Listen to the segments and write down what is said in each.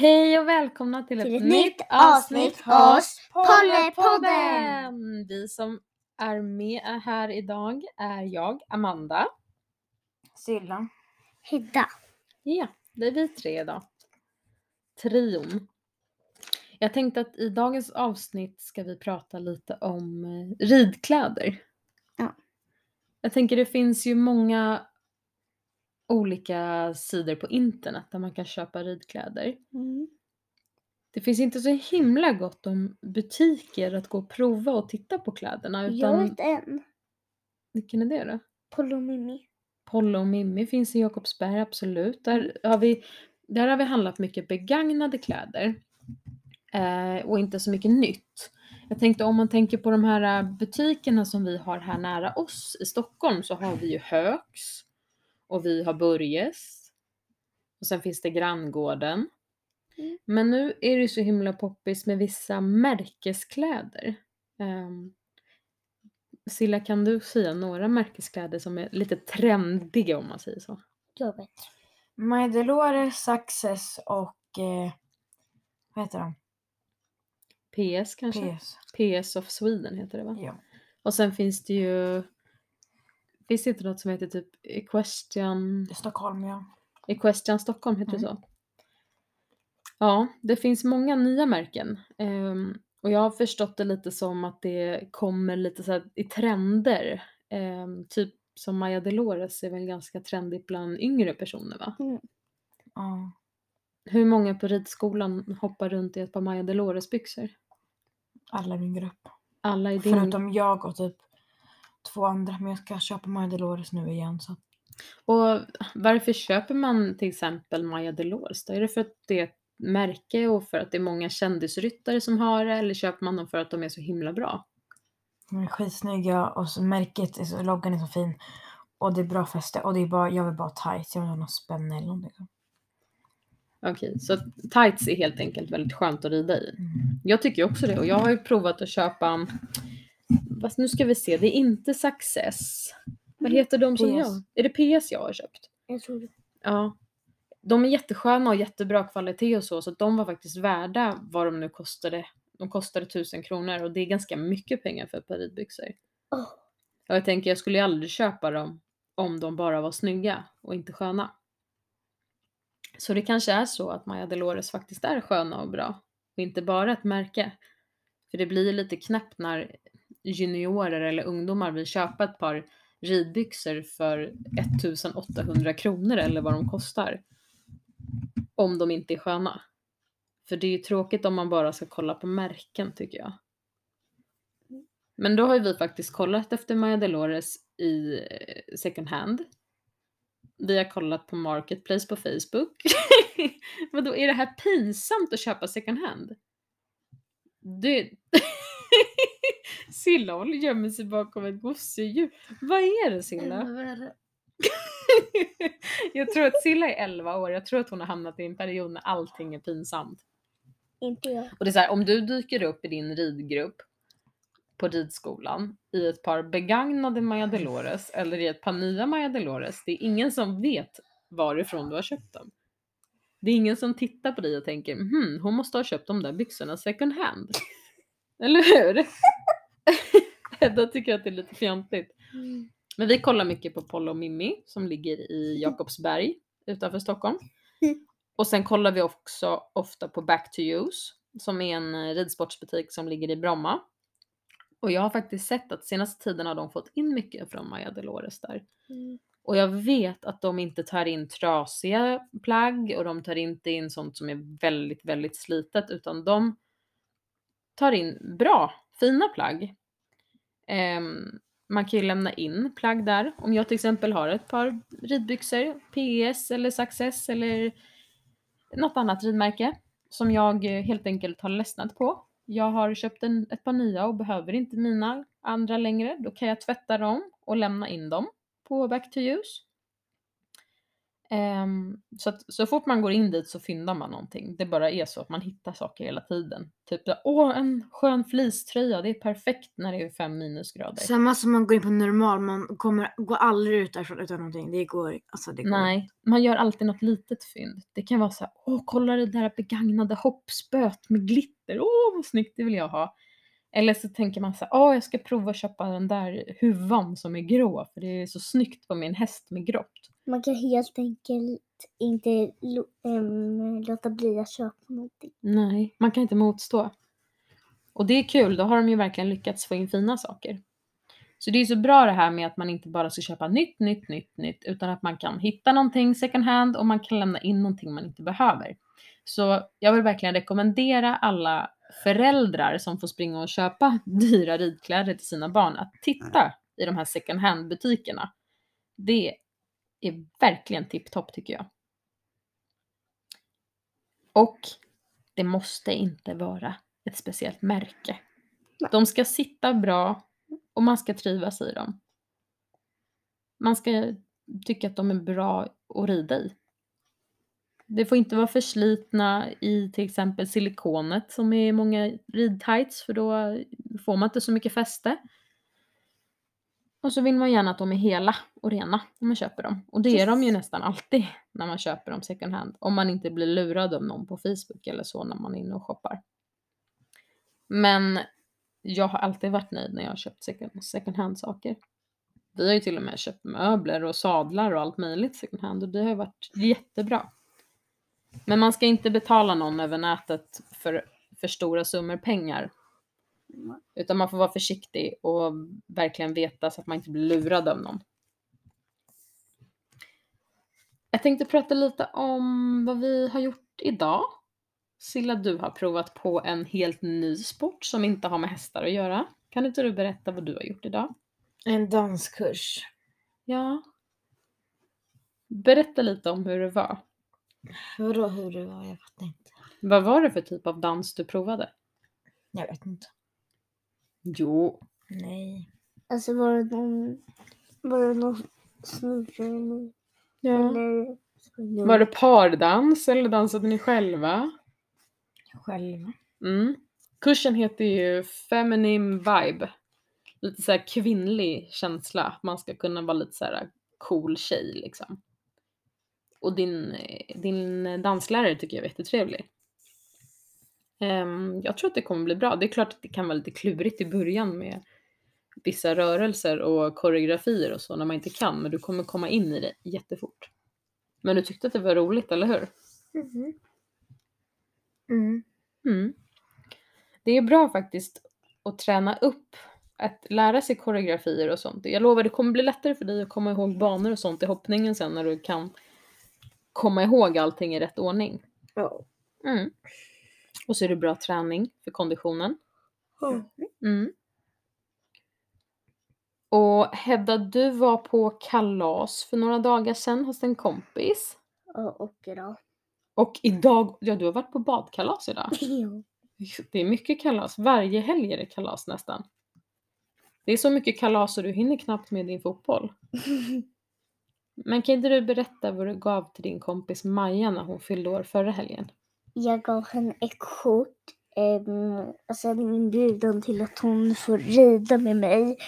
Hej och välkomna till ett, Till ett nytt nytt avsnitt hos Pollepodden. Vi som är med här idag är jag, Amanda. Silla. Hedda. Ja, det är vi tre idag. Trion. Jag tänkte att i dagens avsnitt ska vi prata lite om eh, ridkläder. Ja. Jag tänker det finns ju många olika sidor på internet där man kan köpa ridkläder. Mm. Det finns inte så himla gott om butiker att gå och prova och titta på kläderna. Jag Utan, vet en. vilken är det då? Polo Mimi. Pollo Mimmi finns i Jakobsberg, absolut. Där har vi, där har vi handlat mycket begagnade kläder. Eh, och inte så mycket nytt. Jag tänkte om man tänker på de här eh, butikerna som vi har här nära oss i Stockholm så har vi ju Högs. Och vi har Börjes. Och sen finns det Granngården. Mm. Men nu är det ju så himla poppis med vissa märkeskläder. Um, Silla, kan du säga några märkeskläder som är lite trendiga om man säger så? Jag vet. My Delore, Success och eh, vad heter de? PS kanske? PS. PS of Sweden heter det va? Ja. Och sen finns det ju Finns det inte något som heter typ Equestrian, Stockholm ja. Equestrian Stockholm heter det Mm. så? Ja, det finns många nya märken. Ehm, och jag har förstått det lite som att det kommer lite så här i trender. Ehm, typ som Maja Delores är väl ganska trendigt bland yngre personer va? ja. Hur många på ridskolan hoppar runt i ett par Maja Delores byxor? Alla i min grupp. Alla i din... Förutom jag och typ två andra. Men jag ska köpa My Delores nu igen. Så. Och varför köper man till exempel Maja Delores då? Är det för att det är ett märke och för att det är många kändisryttare som har det eller köper man dem för att de är så himla bra? De är skitsnygga och så märket, är så, loggan är så fin. Och det är bra fäste. Och det är bara, jag vill bara tights. Jag vill ha någon spänne eller någonting. Okej, så tights är helt enkelt väldigt skönt att rida i. Mm. Jag tycker också det och jag har ju provat att köpa, fast nu ska vi se, det är inte Success. Vad heter de som PS. jag? Är det PS jag har köpt? Jag tror det. Ja. De är jättesköna och jättebra kvalitet och så, så de var faktiskt värda vad de nu kostade. De kostade tusen kronor och det är ganska mycket pengar för ett par ridbyxor. Åh. Och jag tänker jag skulle ju aldrig köpa dem om de bara var snygga och inte sköna. Så det kanske är så att Maja Delores faktiskt är sköna och bra och inte bara ett märke. För det blir lite knäppt när juniorer eller ungdomar vill köpa ett par ridbyxor för 1800 kronor eller vad de kostar. Om de inte är sköna. För det är ju tråkigt om man bara ska kolla på märken tycker jag. Men då har ju vi faktiskt kollat efter Maya Delores i eh, second hand. Vi har kollat på Marketplace på Facebook. Vadå, är det här pinsamt att köpa second hand? Du... Silla håller gömmer sig bakom ett gosedjur. Vad är det Silla? Jag tror att Silla är 11 år, jag tror att hon har hamnat i en period när allting är pinsamt. Inte jag. Och det är så här, om du dyker upp i din ridgrupp på ridskolan i ett par begagnade Maja Delores eller i ett par nya Maja Delores, det är ingen som vet varifrån du har köpt dem. Det är ingen som tittar på dig och tänker hmm, hon måste ha köpt de där byxorna second hand. Eller hur? Hedda tycker att det är lite fjantigt. Mm. Men vi kollar mycket på Pollo och Mimmi som ligger i Jakobsberg utanför Stockholm. Mm. Och sen kollar vi också ofta på Back to Use som är en eh, ridsportsbutik som ligger i Bromma. Och jag har faktiskt sett att senaste tiden har de fått in mycket från Maja Delores där. Mm. Och jag vet att de inte tar in trasiga plagg och de tar inte in sånt som är väldigt, väldigt slitet utan de tar in bra, fina plagg. Ehm, man kan ju lämna in plagg där. Om jag till exempel har ett par ridbyxor, PS eller Success eller något annat ridmärke som jag eh, helt enkelt har ledsnat på. Jag har köpt en, ett par nya och behöver inte mina andra längre. Då kan jag tvätta dem och lämna in dem på Back to Use. Ehm, så att så fort man går in dit så fyndar man någonting. Det bara är så att man hittar saker hela tiden. Typ åh en skön fleecetröja, det är perfekt när det är fem minusgrader. Samma som man går in på normal, man kommer, går aldrig ut därifrån utan någonting. Det går, alltså det går. Nej, man gör alltid något litet fynd. Det kan vara så här, åh kolla det där begagnade hoppspöet med glitter, åh vad snyggt, det vill jag ha. Eller så tänker man så här, åh jag ska prova att köpa den där huvan som är grå för det är så snyggt på min häst med grått. Man kan helt enkelt inte lo- låta bli att köpa någonting. Nej, man kan inte motstå. Och det är kul, då har de ju verkligen lyckats få in fina saker. Så det är så bra det här med att man inte bara ska köpa nytt, nytt, nytt, nytt, utan att man kan hitta någonting second hand och man kan lämna in någonting man inte behöver. Så jag vill verkligen rekommendera alla föräldrar som får springa och köpa dyra ridkläder till sina barn att titta i de här second hand butikerna. Det är verkligen tipptopp tycker jag. Och det måste inte vara ett speciellt märke. Nej. De ska sitta bra och man ska trivas i dem. Man ska tycka att de är bra att rida i. Det får inte vara förslitna i till exempel silikonet som är i många ridtights för då får man inte så mycket fäste. Och så vill man gärna att de är hela och rena när man köper dem. Och det är de ju nästan alltid när man köper dem second hand. Om man inte blir lurad av någon på Facebook eller så när man är inne och shoppar. Men jag har alltid varit nöjd när jag har köpt second, second hand saker. Vi har ju till och med köpt möbler och sadlar och allt möjligt second hand och det har ju varit jättebra. Men man ska inte betala någon över nätet för, för stora summor pengar. Utan man får vara försiktig och verkligen veta så att man inte blir lurad av någon. Jag tänkte prata lite om vad vi har gjort idag. Silla, du har provat på en helt ny sport som inte har med hästar att göra. Kan inte du berätta vad du har gjort idag? En danskurs. Ja. Berätta lite om hur det var. Vadå hur det var? Jag fattar inte. Vad var det för typ av dans du provade? Jag vet inte. Jo. Nej. Alltså var det någon, var det någon eller? Ja. eller Var det pardans eller dansade ni själva? Själva. Mm. Kursen heter ju Feminine Vibe. Lite så här kvinnlig känsla. Man ska kunna vara lite så här cool tjej liksom. Och din, eh, din danslärare tycker jag är jättetrevlig. Ehm, jag tror att det kommer bli bra. Det är klart att det kan vara lite klurigt i början med vissa rörelser och koreografier och så när man inte kan, men du kommer komma in i det jättefort. Men du tyckte att det var roligt, eller hur? Mhm. Mm. Mm. Det är bra faktiskt att träna upp, att lära sig koreografier och sånt. Jag lovar, det kommer bli lättare för dig att komma ihåg banor och sånt i hoppningen sen när du kan komma ihåg allting i rätt ordning. Ja. Mm. Och så är det bra träning för konditionen. Mm. Och Hedda, du var på kalas för några dagar sedan hos en kompis. Ja, och idag. Och idag, ja du har varit på badkalas idag. Ja. Det är mycket kalas. Varje helg är det kalas nästan. Det är så mycket kalas så du hinner knappt med din fotboll. Men kan inte du berätta vad du gav till din kompis Maja när hon fyllde år förra helgen? Jag gav henne ett kort, um, alltså en inbjudan till att hon får rida med mig.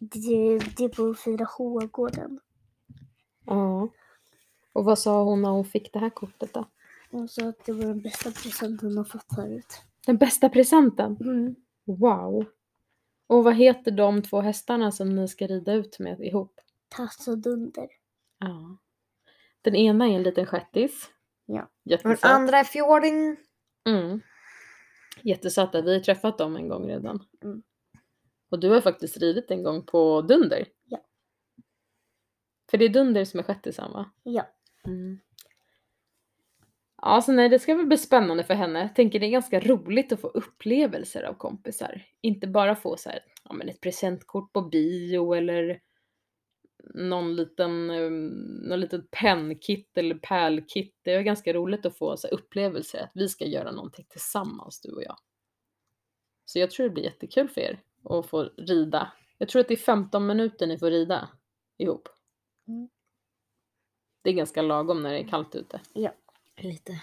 Det, det är på 4H-gården. Ja. Och vad sa hon när hon fick det här kortet då? Hon sa att det var den bästa presenten hon har fått förut. Den bästa presenten? Mm. Wow! Och vad heter de två hästarna som ni ska rida ut med ihop? Tass och dunder. Ja. Den ena är en liten shettis. Ja. Jättesöt. den andra är fjording. Mm. Jättesöta. Vi har träffat dem en gång redan. Mm. Och du har faktiskt ridit en gång på Dunder. Ja. För det är Dunder som är shettisen va? Ja. Mm. Ja, så nej, det ska väl bli spännande för henne. Jag tänker det är ganska roligt att få upplevelser av kompisar. Inte bara få så här, ja men ett presentkort på bio eller någon liten, um, någon litet pennkit eller pärlkit. Det är ganska roligt att få så här, upplevelser att vi ska göra någonting tillsammans, du och jag. Så jag tror det blir jättekul för er att få rida. Jag tror att det är 15 minuter ni får rida ihop. Mm. Det är ganska lagom när det är kallt ute. Ja. Lite.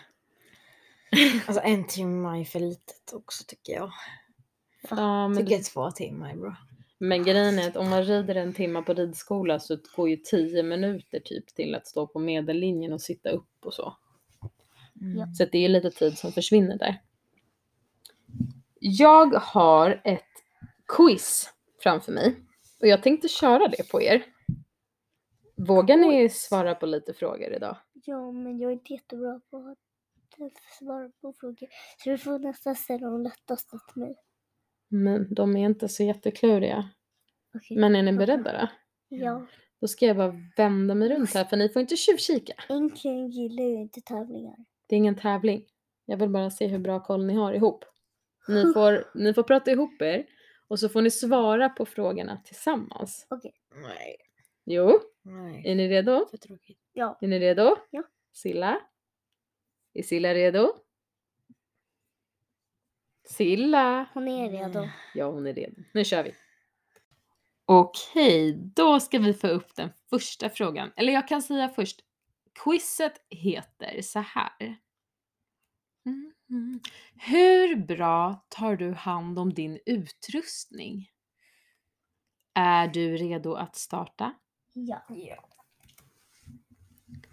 Alltså en timme är för litet också tycker jag. Ja, men, tycker det, två timmar är bra. Men grejen är att om man rider en timme på ridskola så går ju 10 minuter typ till att stå på medellinjen och sitta upp och så. Mm. Så det är lite tid som försvinner där. Jag har ett quiz framför mig och jag tänkte köra det på er. Vågar ni svara på lite frågor idag? Ja, men jag är inte jättebra på att svara på frågor. Så du får nästan ställa de lättaste till mig. Men de är inte så jättekluriga. Okej. Men är ni beredda då? Ja. Då ska jag bara vända mig runt här för ni får inte tjuvkika. Egentligen gillar jag inte tävlingar. Det är ingen tävling. Jag vill bara se hur bra koll ni har ihop. Ni får, ni får prata ihop er och så får ni svara på frågorna tillsammans. Okej. Nej. Jo, Nej. är ni redo? För tråkigt. Ja. Är ni redo? Ja. Silla? Är Silla redo? Silla? Hon är redo. Ja, hon är redo. Nu kör vi. Okej, då ska vi få upp den första frågan. Eller jag kan säga först. Quizet heter så här. Mhm. Hur bra tar du hand om din utrustning? Är du redo att starta? Ja. Ja.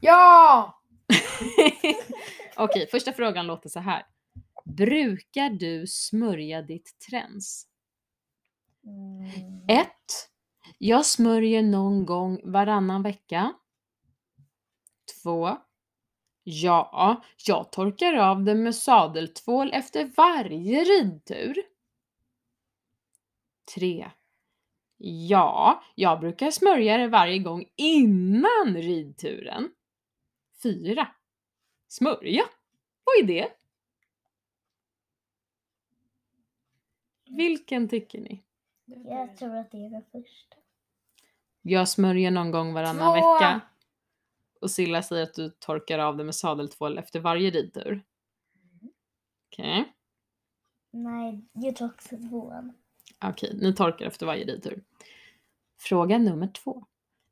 Ja! Okej, första frågan låter så här. Brukar du smörja ditt träns? Mm. 1. Jag smörjer någon gång varannan vecka. 2. Ja, jag torkar av det med sadeltvål efter varje ridtur. 3. Ja, jag brukar smörja det varje gång innan ridturen. 4. Smörja? Vad är det? Vilken tycker ni? Jag tror att det är den första. Jag smörjer någon gång varannan Två. vecka. Och Silla säger att du torkar av det med sadeltvål efter varje ridtur. Okej, Nej, jag tror också tvåan. okej, ni torkar efter varje ridtur. Fråga nummer två.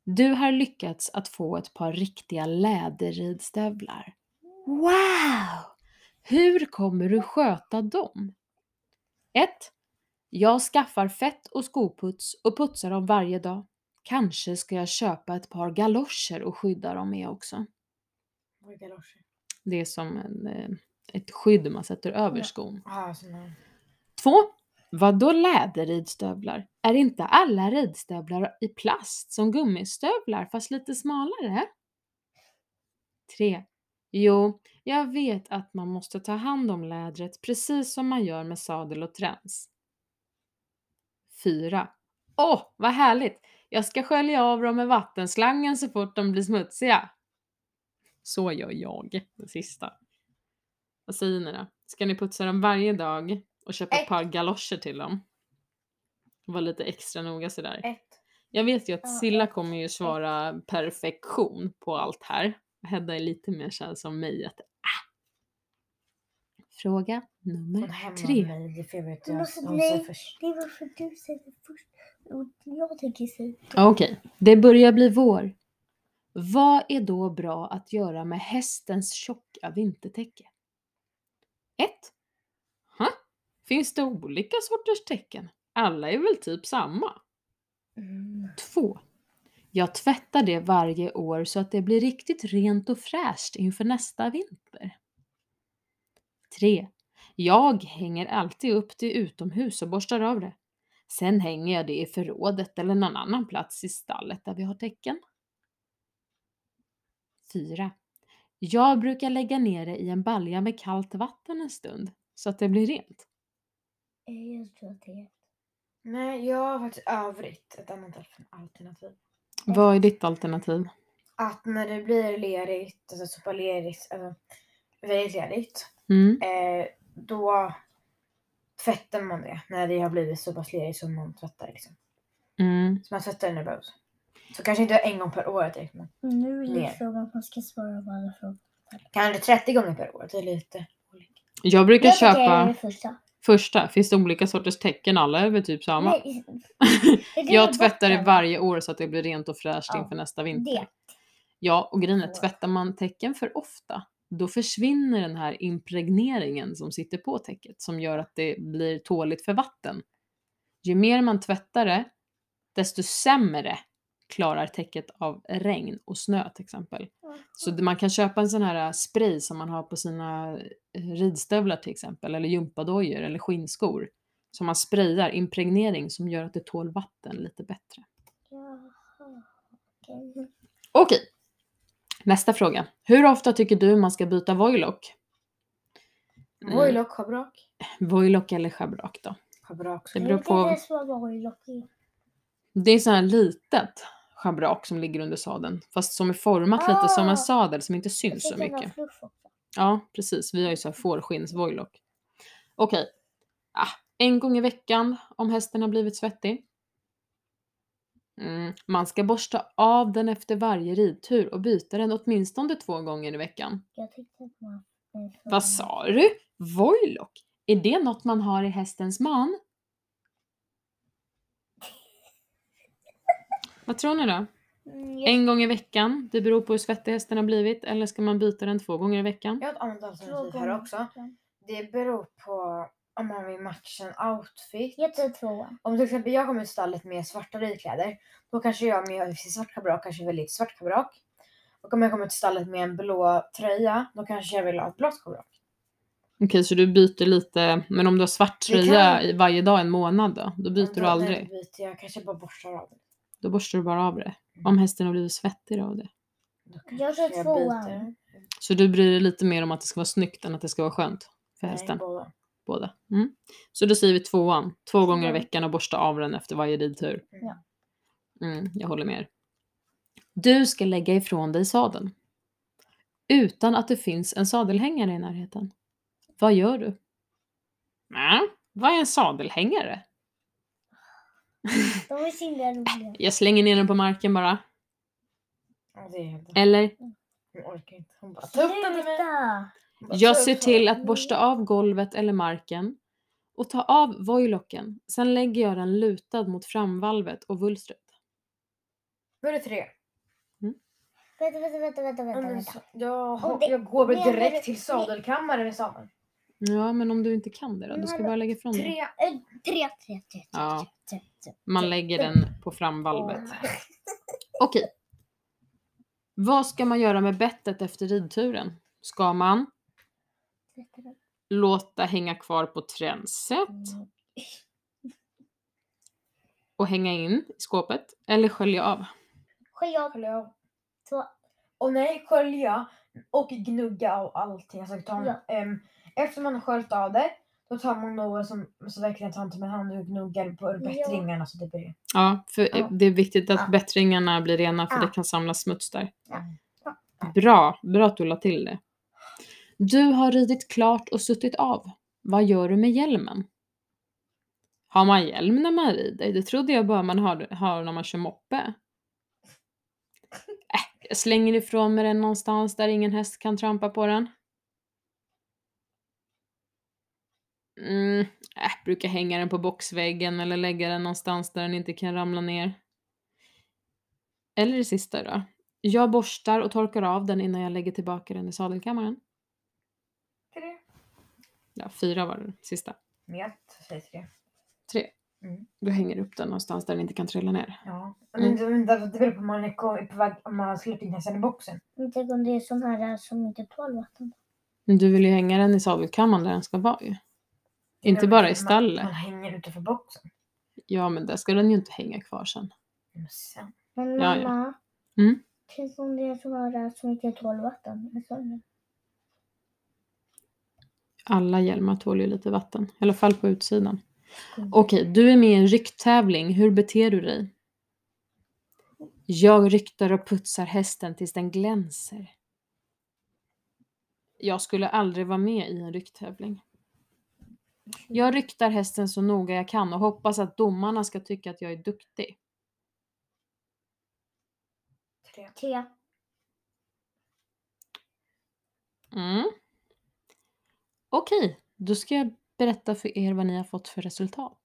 Du har lyckats att få ett par riktiga läderridstövlar. Wow! Hur kommer du sköta dem? 1. Jag skaffar fett och skoputs och putsar dem varje dag. Kanske ska jag köpa ett par galoscher och skydda dem med också. Vad är galoscher? Det är som en, eh, ett skydd man sätter över skon. Ja, såna. 2. Vadå läderridstövlar? Är inte alla ridstövlar i plast som gummistövlar fast lite smalare? 3. Jo, jag vet att man måste ta hand om lädret precis som man gör med sadel och träns. 4. Åh, vad härligt! Jag ska skölja av dem med vattenslangen så fort de blir smutsiga. Så gör jag, det sista. Vad säger ni då? Ska ni putsa dem varje dag och köpa ett Ett. par galoscher till dem? Var lite extra noga sådär. Ett. Jag vet ju att Silla kommer ju svara perfektion på allt här. Hedda är lite mer såhär som mig att ah. Fråga nummer tre. mig. Det är för jag vet Men jag hon nej. säger först. Det är varför du säger det först. Och jag tänker säga Okej, det börjar bli vår. Vad är då bra att göra med hästens tjocka vintertäcke? 1. Ha? Finns det olika sorters tecken? Alla är väl typ samma? Mm. 2. Jag tvättar det varje år så att det blir riktigt rent och fräscht inför nästa vinter. 3. Jag hänger alltid upp det utomhus och borstar av det. Sen hänger jag det i förrådet eller någon annan plats i stallet där vi har tecken. 4. Jag brukar lägga ner det i en balja med kallt vatten en stund så att det blir rent. Jag tror att det är Nej, jag har faktiskt övrigt ett annat alternativ. Vad är ditt alternativ? Att när det blir lerigt, alltså så pass lerigt, alltså väldigt lerigt, Mm. eh, då tvättar man det när det har blivit så pass lerigt som man tvättar liksom. Mm. Så man tvättar det när det behövs. Så kanske inte en gång per år direkt, men Nu är Ner. frågan om man ska svara på alla frågor. kanske 30 gånger per år. Det är lite olika. Jag brukar Jag köpa det första. första. Finns det olika sorters tecken? Alla är väl typ samma? Nej, det jag tvättar det varje år så att det blir rent och fräscht Ja, inför nästa vinter. Det. Ja, och grejen är, tvättar man täcken för ofta, då försvinner den här impregneringen som sitter på täcket som gör att det blir tåligt för vatten. Ju mer man tvättar det, desto sämre klarar täcket av regn och snö till exempel. Så man kan köpa en sån här äh, spray som man har på sina eh, ridstövlar till exempel, eller gympadojor eller skinnskor. Som man sprayar impregnering som gör att det tål vatten lite bättre. Okej. Okej, nästa fråga. Hur ofta tycker du man ska byta voilock? Mm. Voilock, schabrak. Voilock eller schabrak då? Schabrak. Det beror på. det är så här litet schabrak som ligger under sadeln. Fast som är format lite som Ah! en sadel som inte syns så mycket. Ja, precis. Vi har ju så här fårskinns-voilock. Okej. Ah, en gång i veckan om hästen har blivit svettig. Mm. Man ska borsta av den efter varje ridtur och byta den åtminstone två gånger i veckan. Jag tyckte att man... Vad sa du? Voilock? Är det något man har i hästens man? Vad tror ni då? Mm, jag En gång i veckan? Det beror på hur svettig hästen har blivit. Eller ska man byta den två gånger i veckan? Jag har ett annat alternativ här också. Det beror på om man vill matcha en outfit. Jag tar tvåan. Om till exempel jag kommer till stallet med svarta ridkläder, då kanske jag med svart kabrak kanske väljer ett svart kabrak. Och om jag kommer till stallet med en blå tröja, då kanske jag vill ha ett blått kabrak. Okej, så du byter lite. Men om du har svart kan- tröja i varje dag en månad då? Då byter Men du då- aldrig? Nej, byter jag kanske bara borstar av det. Då borstar du bara av det. Om hästen har blivit svettig av det. Då Jag tar tvåan. Så du bryr dig lite mer om att det ska vara snyggt än att det ska vara skönt för Nej, hästen? båda. Båda. Mm. Så då säger vi tvåan. Två gånger i veckan och borsta av den efter varje ridtur. Ja. Mm, jag håller med er. Du ska lägga ifrån dig sadeln. Utan att det finns en sadelhängare i närheten. Vad gör du? Ja, vad är en sadelhängare? De är så himla roliga. Jag slänger ner den på marken bara. Eller, Hon orkar inte. Hon bara ta upp den med mig. Jag ser till den. att borsta av golvet eller marken och ta av voilocken. Sen lägger jag den lutad mot framvalvet och vulstret. Då är det tre. Vänta, vänta, vänta, vänta, Ja, vänta. men vänta. så- Jag, Om det- jag går väl direkt till sadelkammaren i sadeln. Ja, men om du inte kan det då? Du ska bara lägga ifrån dig. Tre. Eh, Tre, tre, tre, tre, Ja. tre, tre. Man lägger den på framvalvet. Okej. Vad ska man göra med bettet efter ridturen? Ska man. Låta hänga kvar på tränset Mm. och hänga in i skåpet eller skölja av? Skölj av. Skölja. Två. Och nej, skölja och gnugga och allting. Alltså, ta, Ja. ehm, efter man har sköljt av det, då tar man något som så verkligen tar inte med hand och gnuggar på Ja. bättringarna så det blir... Ja, för Ja. det är viktigt att Ja. bättringarna blir rena för Ja. det kan samlas smuts där. Ja. Ja. Bra, bra att du la till det. Du har ridit klart och suttit av. Vad gör du med hjälmen? Har man hjälm när man rider? Det trodde jag bara man har, har när man kör moppe. Äh, jag slänger ifrån mig den någonstans där ingen häst kan trampa på den. Mm, äh, brukar hänga den på boxväggen eller lägga den någonstans där den inte kan ramla ner. Eller det sista då. Jag borstar och torkar av den innan jag lägger tillbaka den i sadelkammaren. Ja, fyra var det sista. Med, säg tre. Tre. Mm. Du hänger upp den någonstans där den inte kan trilla ner. Ja. Mm. Men det, det, beror på om man är på väg, om man har släppt in hästen i boxen. Men Tänk om det är sån här som inte tål vatten. Men du vill ju hänga den i sadelkammaren där den ska vara ju. Inte Men bara i man- stallet. Man hänger utanför boxen. Ja, men där ska den ju inte hänga kvar sen. Men sen. Men Ja, ja. mamma. Mm. Tänk om det är sån här som inte tål vatten. Alla hjälmar tål ju lite vatten. I alla fall på utsidan. Mm. Okej, du är med i en rycktävling. Hur beter du dig? Jag ryktar och putsar hästen tills den glänser. Jag skulle aldrig vara med i en rycktävling. Jag ryktar hästen så noga jag kan och hoppas att domarna ska tycka att jag är duktig. Tre. Mm. Okej, då ska jag berätta för er vad ni har fått för resultat.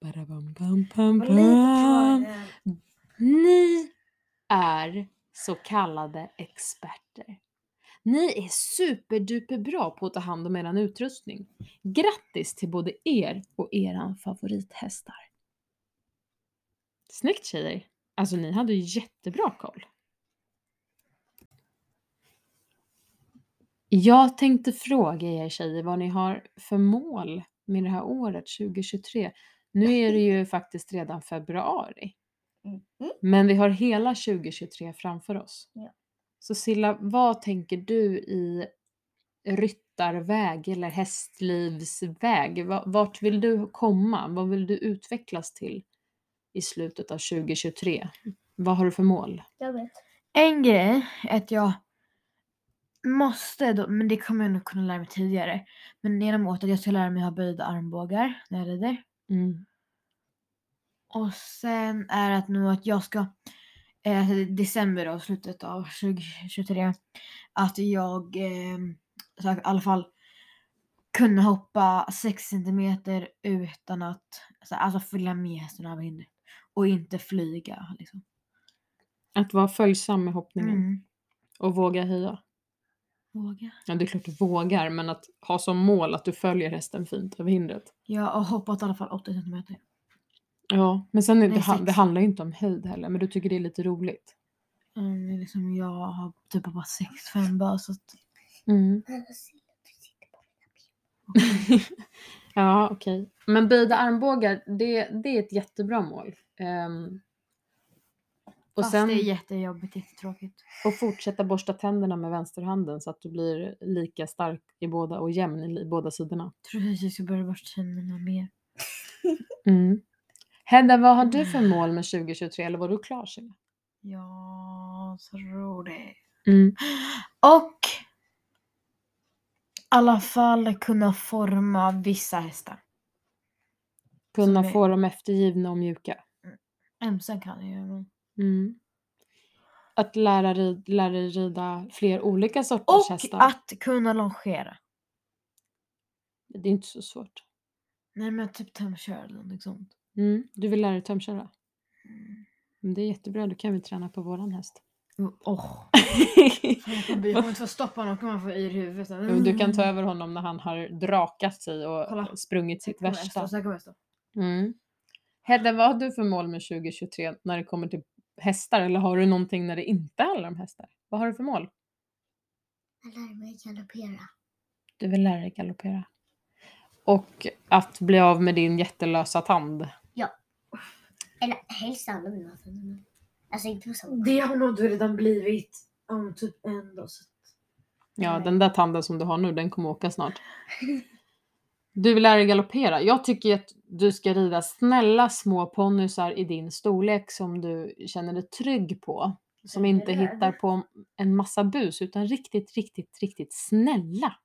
Badabam, bam, bam, bam. eh, Ni är så kallade experter. Ni är superduper bra på att ta hand om eran utrustning. Grattis till både er och eran favorithästar. Snyggt tjejer! Alltså ni hade ju jättebra koll. Jag tänkte fråga er tjejer vad ni har för mål med det här året 2023. Nu är det ju faktiskt redan februari, Mhm. men vi har hela 2023 framför oss. Ja. Så Silla, vad tänker du i ryttarväg eller hästlivsväg? Va- Vart vill du komma? Vad vill du utvecklas till i slutet av 2023? Vad har du för mål? Jag vet. En grej är att jag måste, då, men det kommer jag nog kunna lära mig tidigare. Men genom att jag ska lära mig ha böjda armbågar när jag rider. Mm. Och sen är det att nog att jag ska, eh, december då, slutet av 2023, att jag eh, ska i alla fall kunna hoppa 6 centimeter utan att alltså, alltså följa med hästen över hindret. Och inte flyga liksom. Att vara följsam med hoppningen Mm. och våga höja. Våga. Ja, det är klart du vågar, men att ha som mål att du följer hästen fint över hindret. Jag har hoppat i alla fall 80 centimeter. Ja, men sen är det, Nej, det sex. handlar ju inte om höjd heller, men du tycker det är lite roligt. Mm, det är liksom jag har typ bara 6-5 bara så att Mm. Ja, okej. Men böjda armbågar, det, det är ett jättebra mål. Ehm, och Fast sen det är jättejobbigt, jättetråkigt. och fortsätta borsta tänderna med vänsterhanden så att du blir lika stark i båda och jämn i båda sidorna. Tror du att jag ska börja borsta tänderna mer? Mm. Hedda, vad har du för mål med 2023 eller var du klar? Silla? Jag tror det. Mm. Och i alla fall kunna forma vissa hästar. Kunna Som är- få dem eftergivna och mjuka. Emsen kan jag göra. Mm. Att lära, rid, lära dig rida fler olika sorters Och hästar. att kunna longera. Det är inte så svårt. Nej men typ tömköra eller något sånt. Mm. Du vill lära dig tömköra? Mm. Det är jättebra, då kan vi träna på våran häst. Åh. Jag kommer jag kommer inte få stoppa honom, kommer han få yr i huvudet. Jo, Du kan ta över honom när han har drakat sig och Kolla. sprungit sitt värsta. Mm. Hedda, vad har du för mål med 2023 när det kommer till hästar? Eller har du någonting när det inte handlar om hästar? Vad har du för mål? Jag lär mig galoppera. Du vill lära dig galoppera. Och att bli av med din jättelösa tand. Eller helst alla mina tänder. Alltså inte så. Det har nog du redan blivit om typ en dag. Så. Ja, Nej. den där tanden som du har nu, den kommer åka snart. Du vill lära dig galoppera. Jag tycker att du ska rida snälla små ponnysar i din storlek som du känner dig trygg på. Som inte hittar på en massa bus utan riktigt, riktigt, riktigt snälla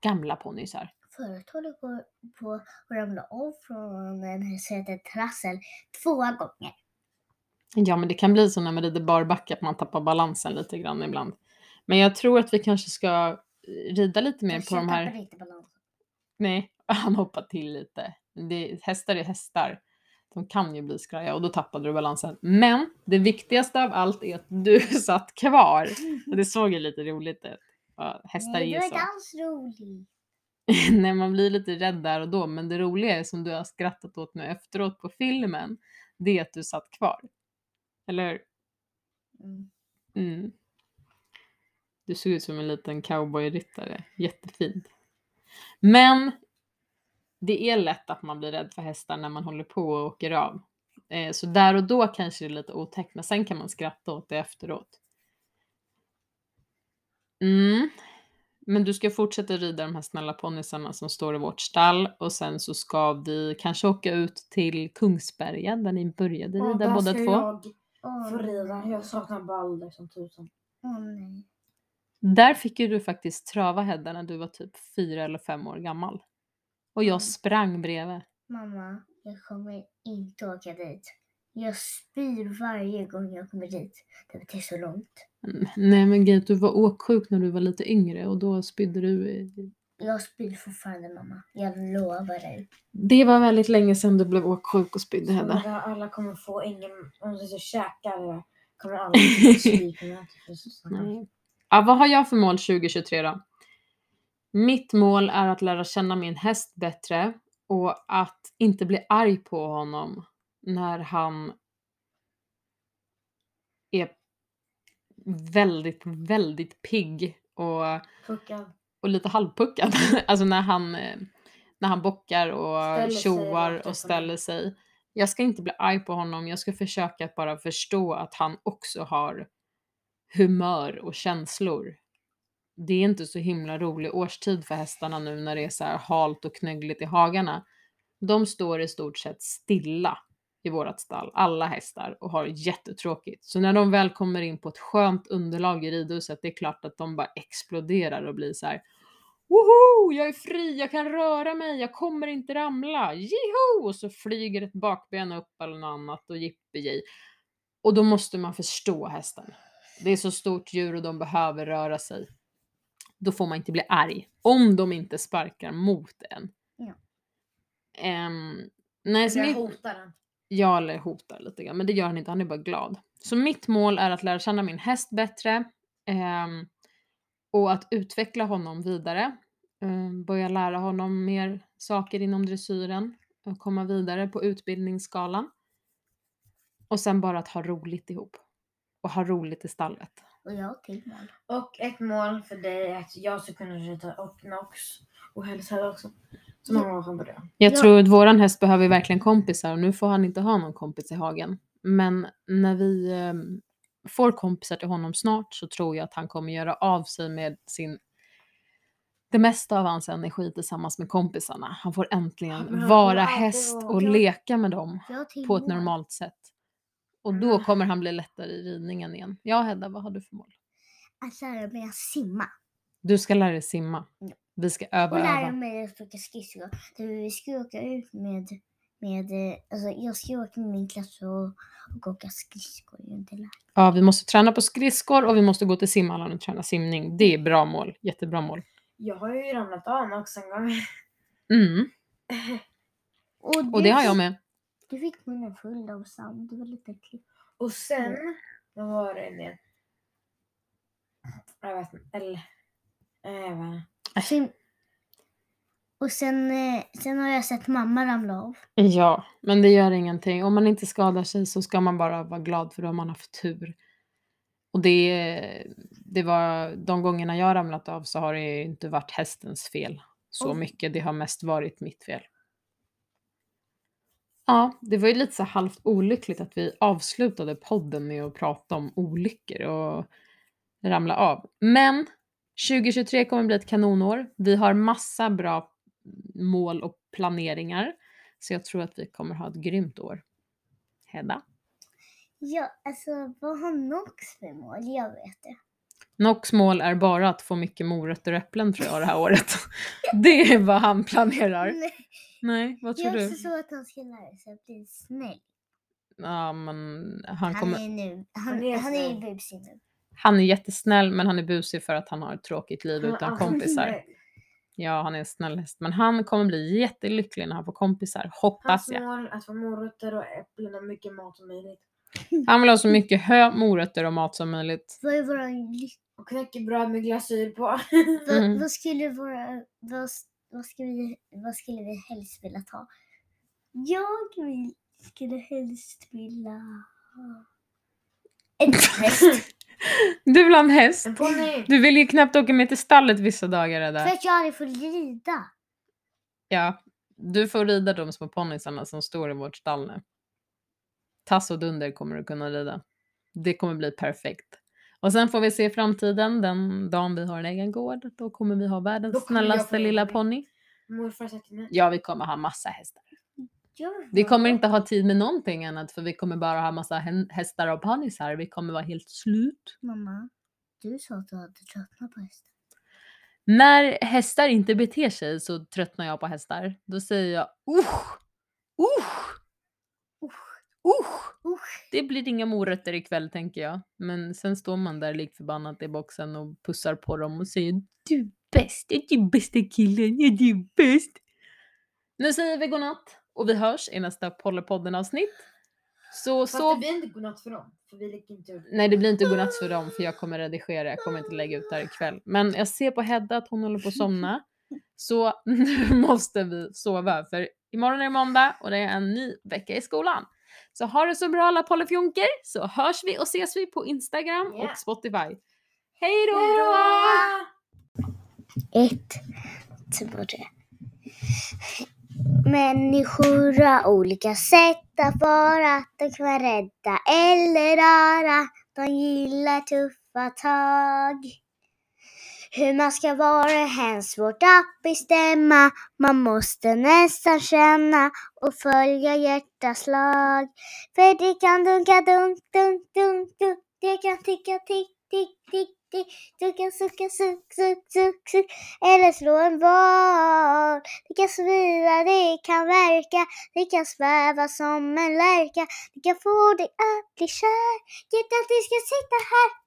gamla ponnysar. Förut höll jag på, på att ramla av från sätet trassel två gånger. Ja, men det kan bli så när man rider barbacka att man tappar balansen lite grann ibland. Men jag tror att vi kanske ska rida lite mer Fast på jag de här... inte balansen. Nej, han hoppar till lite. Det, hästar är hästar. De kan ju bli skraja och då tappade du balansen. Men det viktigaste av allt är att du satt kvar. Och det såg ju lite roligt ut. Hästar Nej, är det ju så. inte alls roligt. Nej, man blir lite rädd där och då. Men det roliga är som du har skrattat åt nu efteråt på filmen. Det är att du satt kvar. Eller hur? Mm. Mm. Du såg ut som en liten cowboyryttare. Jättefint. Men det är lätt att man blir rädd för hästar när man håller på och åker av. Eh, så där och då kanske det är lite otäckt, men sen kan man skratta åt det efteråt. Mm. Men du ska fortsätta rida de här snälla ponnysarna som står i vårt stall och sen så ska vi kanske åka ut till Kungsberga där ni började rida båda två. jag få rida. Jag saknar Balder som tusan. Där fick ju du faktiskt trava Hedda när du var typ fyra eller fem år gammal. Och jag Mm. sprang bredvid. Mamma, jag kommer inte åka dit. Jag spyr varje gång jag kommer dit. Det är så långt. Mm, Nej men Gate, du var åksjuk när du var lite yngre och då spydde du. i- Jag spyr fortfarande mamma. Jag lovar dig. Det var väldigt länge sedan du blev åksjuk och spydde Hedda. alla kommer få ingen, om de så käkar kommer styrkemöte för Susanna. Nej. Ja, vad har jag för mål 2023 då? Mitt mål är att lära känna min häst bättre och att inte bli arg på honom när han är väldigt, väldigt pigg och, Puckad. och lite halvpuckad. alltså när han, när han bockar och tjoar och ställer sig. Jag ska inte bli arg på honom. Jag ska försöka att bara förstå att han också har humör och känslor. Det är inte så himla rolig årstid för hästarna nu när det är så här halt och knöggligt i hagarna. De står i stort sett stilla i vårat stall, alla hästar, och har jättetråkigt. Så när de väl kommer in på ett skönt underlag i ridhuset, det är klart att de bara exploderar och blir så här Woho! Jag är fri, jag kan röra mig, jag kommer inte ramla, jiho! Och så flyger ett bakben upp eller något annat och jippi Och då måste man förstå hästen. Det är så stort djur och de behöver röra sig. Då får man inte bli arg. Om de inte sparkar mot en. Ja. Ehm, nej, så Jag mitt, hotar den. Ja, eller hotar lite grann, men det gör han inte, han är bara glad. Så mitt mål är att lära känna min häst bättre ehm, och att utveckla honom vidare. Ehm, börja lära honom mer saker inom dressyren och komma vidare på utbildningsskalan. Och sen bara att ha roligt ihop. Och ha roligt i stallet. Och jag har till mål. Och ett mål för dig är att jag ska kunna rita och Nox och hälsa också. Så många som på det. Jag Ja. tror att våran häst behöver verkligen kompisar och nu får han inte ha någon kompis i hagen. Men när vi ehm, får kompisar till honom snart så tror jag att han kommer göra av sig med sin det mesta av hans energi tillsammans med kompisarna. Han får äntligen vara häst och leka med dem på ett normalt sätt. Och då Mm. kommer han bli lättare i ridningen igen. Ja, Hedda, vad har du för mål? Att lära mig att simma. Du ska lära dig simma. Ja. Vi ska öva, Och lära öva. mig att åka skridskor. Vi ska åka ut med, med eh, alltså jag ska åka med min klass och, och åka skridskor. Ja, vi måste träna på skridskor och vi måste gå till simhallen och träna simning. Det är bra mål. Jättebra mål. Jag har ju ramlat av Nox en gång. Mm. Och, Och det har jag med. Du fick munnen full av sand. Det var lite äckligt. Och sen, vad var det mer? Jag vet inte. Eller, eh, jag vet inte. Och sen, eh, sen har jag sett mamma ramla av. Ja, men det gör ingenting. Om man inte skadar sig så ska man bara vara glad för då har man haft tur. Och det, det var de gångerna jag ramlat av så har det inte varit hästens fel så mycket. Det har mest varit mitt fel. Ja, det var ju lite så halvt olyckligt att vi avslutade podden med att prata om olyckor och ramla av. Men 2023 kommer bli ett kanonår. Vi har massa bra mål och planeringar. Så jag tror att vi kommer ha ett grymt år. Hedda? Ja, alltså vad har Nox för mål? Jag vet det. Nox mål är bara att få mycket morötter och äpplen tror jag det här året. Det är vad han planerar. Nej, Nej, vad tror jag du? också så att han ska lära sig att bli snäll. Ja, men han, Han, kommer, är nu, han, Han är han är busig nu. han är jättesnäll men han är busig för att han har ett tråkigt liv Han utan alltid kompisar. Ja, han är en snäll häst. Men han kommer bli jättelycklig när han får kompisar, hoppas Hans jag. mål är att få morötter och äpplen och mycket mat som möjligt. Han vill ha så mycket hö, morötter och mat som möjligt. Vad är våran? Och knäckebröd med glasyr på. Vad, Mm. vad skulle våra... Vad, vad, ska vi, vad skulle vi helst vilja ta? Jag vill, skulle helst vilja ha en häst. Du vill ha en häst? Du vill ju knappt åka med till stallet vissa dagar För Edda. att jag aldrig får rida. Ja, du får rida de små ponnysarna som står i vårt stall nu. Tass och Dunder kommer du kunna rida. Det kommer bli perfekt. Och sen får vi se i framtiden, den dagen vi har en egen gård, då kommer vi ha världens snällaste lilla ponny. Morfar sa till mig. Ja, vi kommer ha massa hästar. Vi kommer inte ha tid med någonting annat för vi kommer bara ha massa hästar och ponnysar. Vi kommer vara helt slut. Mamma, du sa att du hade tröttnat på hästar. När hästar inte beter sig så tröttnar jag på hästar. Då säger jag usch, usch, Usch, usch. Det blir inga morötter ikväll tänker jag. Men sen står man där lik förbannat i boxen och pussar på dem och säger du är bäst, du är bästa killen, du är bäst. Nu säger vi godnatt och vi hörs i nästa Pollepodden avsnitt. Så, Fast så det blir inte godnatt för dem. För vi lägger inte upp. Nej, det blir inte godnatt för dem för jag kommer redigera. Jag kommer inte lägga ut det här ikväll. Men jag ser på Hedda att hon håller på att somna. Så nu måste vi sova för imorgon är det måndag och det är en ny vecka i skolan. Så ha det så bra alla polyfjonker så hörs vi och ses vi på Instagram Ja. och Spotify. Hej då! Ett, två, tre. Människor har olika sätt att vara. De kan vara rädda eller rara. De gillar tuffa tag. Hur man ska vara är hemskt svårt att bestämma. Man måste nästan känna och följa hjärtaslag. För det kan dunka dunk, dunk, dunk, dunk. Det kan ticka tick, tick, tick, tick. Du kan sucka, suck, suck, suck, suck. Eller slå en boll. Det kan svida, det kan verka. Det kan sväva som en lärka. Det kan få dig att bli kär. Hjärtat, det ska sitta här.